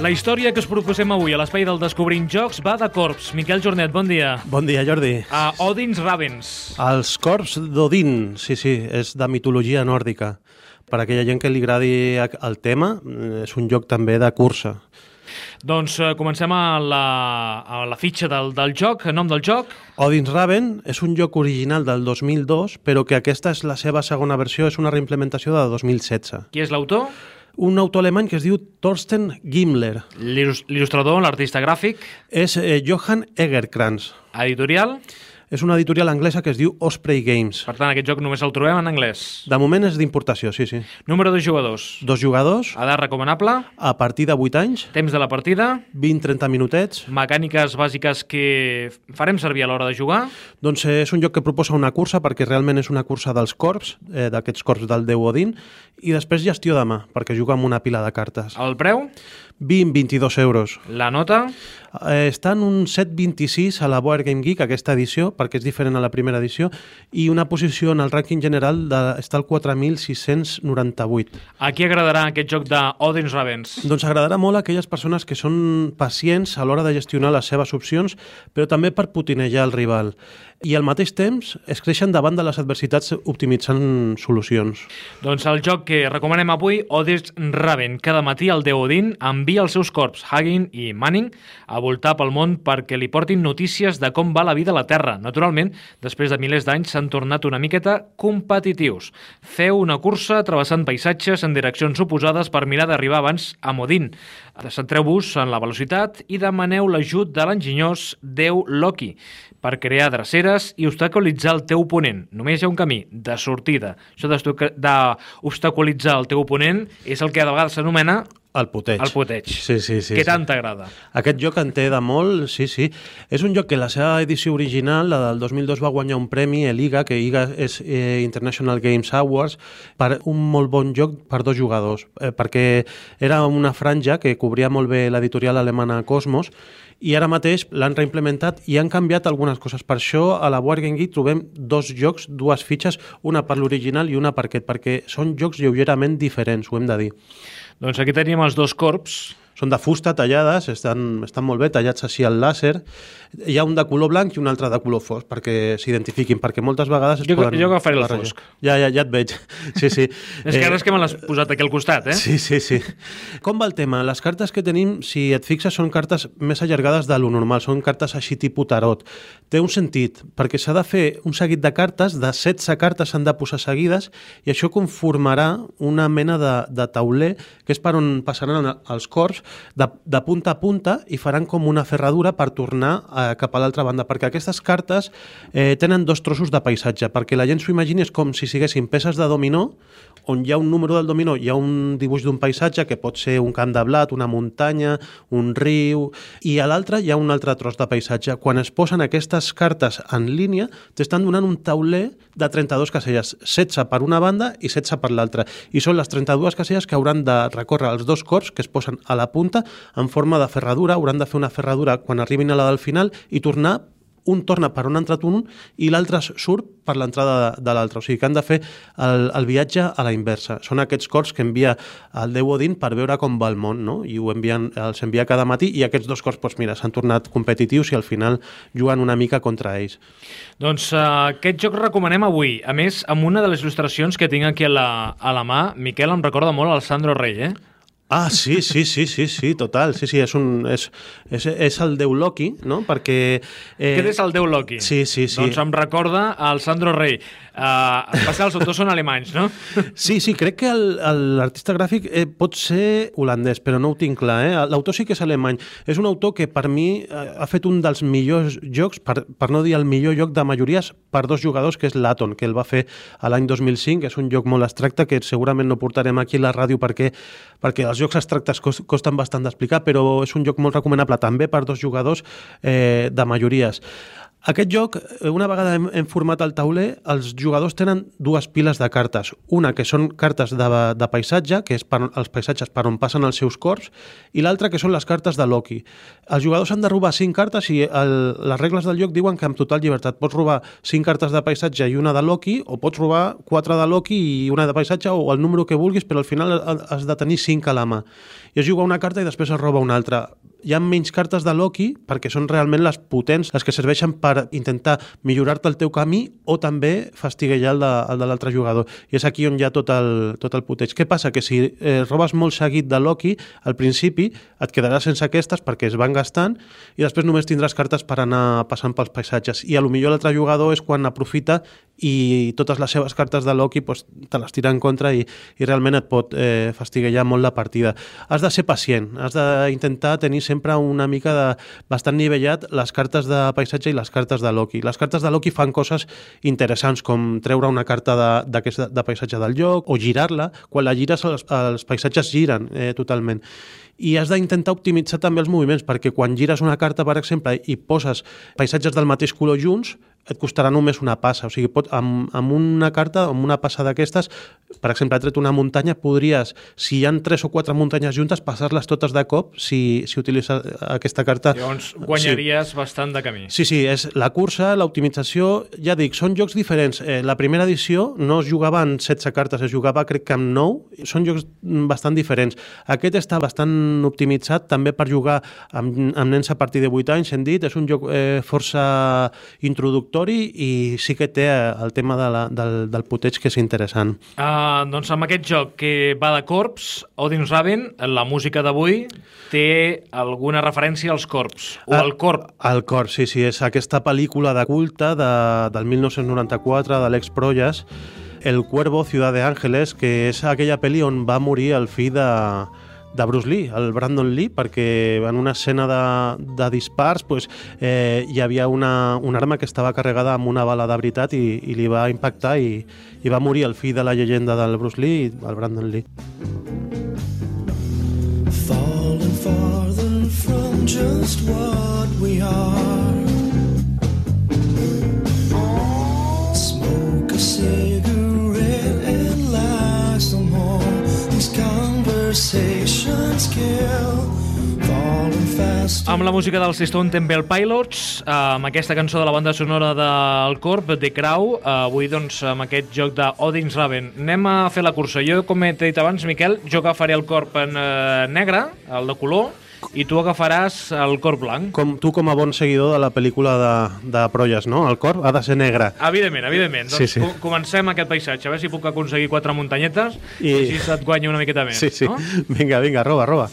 La història que us proposem avui a l'espai del Descobrint Jocs va de corps. Miquel Jornet, bon dia. Bon dia, Jordi. A Odins Ravens. Els corps d'Odin, sí, sí, és de mitologia nòrdica. Per aquella gent que li agradi el tema, mm, és un joc també de cursa. Doncs eh, comencem a la, a la fitxa del, del joc, el nom del joc. Odin's Raven és un joc original del 2002, però que aquesta és la seva segona versió, és una reimplementació de 2016. Qui és l'autor? Un autor alemany que es diu Thorsten Gimler. L'il·lustrador, l'artista gràfic? És eh, Johann Egerkrans. Editorial? És una editorial anglesa que es diu Osprey Games. Per tant, aquest joc només el trobem en anglès. De moment és d'importació, sí, sí. Número de jugadors? Dos jugadors. Edat recomanable? A partir de 8 anys. Temps de la partida? 20-30 minutets. Mecàniques bàsiques que farem servir a l'hora de jugar? Doncs eh, és un joc que proposa una cursa perquè realment és una cursa dels corps, eh, d'aquests corps del déu Odin, i després gestió de mà, perquè juga amb una pila de cartes. El preu? 20-22 euros. La nota? Eh, està en un 7,26 a la Board Game Geek, aquesta edició, perquè és diferent a la primera edició, i una posició en el rànquing general de, està al 4.698. A qui agradarà aquest joc d'Odins Ravens? Doncs agradarà molt a aquelles persones que són pacients a l'hora de gestionar les seves opcions, però també per putinejar el rival. I al mateix temps es creixen davant de les adversitats optimitzant solucions. Doncs el joc que recomanem avui, Odins Raven. Cada matí el déu Odin envia els seus corps, Hagin i Manning, a voltar pel món perquè li portin notícies de com va la vida a la Terra. Naturalment, després de milers d'anys s'han tornat una miqueta competitius. Feu una cursa travessant paisatges en direccions oposades per mirar d'arribar abans a Modin. Centreu-vos en la velocitat i demaneu l'ajut de l'enginyós déu Loki per crear dreceres i obstaculitzar el teu oponent. Només hi ha un camí, de sortida. Això d'obstaculitzar el teu oponent és el que de vegades s'anomena el puteig. El puteig. Sí, sí, sí. Que sí. tant t'agrada. Aquest joc en té de molt, sí, sí. És un joc que la seva edició original, la del 2002, va guanyar un premi, l'IGA, que IGA és eh, International Games Awards, per un molt bon joc per dos jugadors, eh, perquè era una franja que cobria molt bé l'editorial alemana Cosmos i ara mateix l'han reimplementat i han canviat algunes coses. Per això a la Board Game Geek trobem dos jocs, dues fitxes, una per l'original i una per aquest, perquè són jocs lleugerament diferents, ho hem de dir. Doncs aquí tenim els dos corps. Són de fusta tallades, estan, estan molt bé tallats així al làser. Hi ha un de color blanc i un altre de color fosc perquè s'identifiquin, perquè moltes vegades es jo, poden... Jo agafaré el fosc. Ja, ja, ja et veig. Sí, sí. és que ara és que me l'has posat aquí al costat, eh? Sí, sí, sí. Com va el tema? Les cartes que tenim, si et fixes, són cartes més allargades de lo normal, són cartes així tipus tarot. Té un sentit, perquè s'ha de fer un seguit de cartes, de 16 cartes s'han de posar seguides, i això conformarà una mena de, de tauler, que és per on passaran els corps, de, de punta a punta i faran com una ferradura per tornar eh, cap a l'altra banda, perquè aquestes cartes eh, tenen dos trossos de paisatge, perquè la gent s'ho imagini és com si siguessin peces de dominó, on hi ha un número del dominó, hi ha un dibuix d'un paisatge que pot ser un camp de blat, una muntanya, un riu, i a l'altre hi ha un altre tros de paisatge. Quan es posen aquestes cartes en línia, t'estan donant un tauler de 32 caselles, 16 per una banda i 16 per l'altra. I són les 32 caselles que hauran de recórrer els dos corps que es posen a la punta en forma de ferradura, hauran de fer una ferradura quan arribin a la del final i tornar un torna per on ha entrat un i l'altre surt per l'entrada de, de l'altre. O sigui que han de fer el, el viatge a la inversa. Són aquests cors que envia el déu Odin per veure com va el món, no? I ho envien, els envia cada matí i aquests dos cors, doncs mira, s'han tornat competitius i al final juguen una mica contra ells. Doncs uh, aquest joc recomanem avui. A més, amb una de les il·lustracions que tinc aquí a la, a la mà, Miquel em recorda molt al Sandro Rey, eh? Ah, sí, sí, sí, sí, sí, total. Sí, sí, és, un, és, és, és el déu Loki, no? Perquè... Eh... Què és el déu Loki? Sí, sí, sí. Doncs em recorda al Sandro Rey. Uh, passa els autors són alemanys, no? Sí, sí, crec que l'artista gràfic eh, pot ser holandès, però no ho tinc clar. Eh? L'autor sí que és alemany. És un autor que per mi eh, ha fet un dels millors jocs, per, per no dir el millor joc de majories, per dos jugadors, que és l'Aton, que el va fer l'any 2005. És un joc molt abstracte que segurament no portarem aquí a la ràdio perquè, perquè els jocs abstractes costen bastant d'explicar, però és un joc molt recomanable també per dos jugadors eh, de majories. Aquest joc, eh, una vegada hem, hem format el tauler, els jugadors tenen dues piles de cartes. Una que són cartes de, de paisatge, que és per, els paisatges per on passen els seus corps, i l'altra que són les cartes de Loki. Els jugadors han de robar cinc cartes i el, les regles del joc diuen que amb total llibertat pots robar cinc cartes de paisatge i una de Loki, o pots robar quatre de Loki i una de paisatge, o el número que vulguis, però al final has de tenir cinc a la mà. I es juga una carta i després es roba una altra hi ha menys cartes de Loki perquè són realment les potents, les que serveixen per intentar millorar-te el teu camí o també fastiguejar el de, el de l'altre jugador. I és aquí on hi ha tot el, tot el puteig. Què passa? Que si eh, robes molt seguit de Loki, al principi et quedaràs sense aquestes perquè es van gastant i després només tindràs cartes per anar passant pels paisatges. I a lo millor l'altre jugador és quan aprofita i totes les seves cartes de Loki pues, te les tira en contra i, i realment et pot eh, fastiguejar molt la partida. Has de ser pacient, has d'intentar tenir sempre una mica de bastant nivellat les cartes de paisatge i les cartes de Loki. Les cartes de Loki fan coses interessants com treure una carta de, de, de paisatge del lloc o girar-la. Quan la gires els, els paisatges giren eh, totalment i has d'intentar optimitzar també els moviments, perquè quan gires una carta, per exemple, i poses paisatges del mateix color junts, et costarà només una passa. O sigui, pot, amb, amb una carta, amb una passa d'aquestes, per exemple, ha tret una muntanya, podries, si hi han tres o quatre muntanyes juntes, passar-les totes de cop si, si utilitzes aquesta carta. Llavors guanyaries sí. bastant de camí. Sí, sí, és la cursa, l'optimització, ja dic, són jocs diferents. Eh, la primera edició no es jugava en 16 cartes, es jugava crec que amb 9, són jocs bastant diferents. Aquest està bastant optimitzat també per jugar amb, amb nens a partir de 8 anys, hem dit, és un joc eh, força introductor introductori i sí que té eh, el tema de la, del, del puteig que és interessant. Uh, doncs amb aquest joc que va de corps, Odin's Raven, la música d'avui té alguna referència als corps, o uh, al corp. Al corp, sí, sí, és aquesta pel·lícula de culte de, del 1994 de l'ex Proyas, El Cuervo, Ciudad de Ángeles, que és aquella pel·li on va morir el fill de, de Bruce Lee, el Brandon Lee, perquè en una escena de, de dispars pues, eh, hi havia una, una arma que estava carregada amb una bala de veritat i, i li va impactar i, i va morir el fill de la llegenda del Bruce Lee, el Brandon Lee. Falling farther from just what we are Smoke a cigarette and lie some more These conversations amb la música del Stone Temple Pilots, amb aquesta cançó de la banda sonora del Corp, The Crow, avui doncs amb aquest joc de Odin's Raven. Anem a fer la cursa. Jo, com he dit abans, Miquel, jo agafaré el Corp en eh, negre, el de color, i tu agafaràs el cor blanc. Com tu com a bon seguidor de la pel·lícula de, de Proyas, no? El cor ha de ser negre. Evidentment, evidentment. Doncs sí, sí. comencem aquest paisatge, a veure si puc aconseguir quatre muntanyetes i, i així et guanya una miqueta més. Sí, sí. No? Vinga, vinga, roba, roba.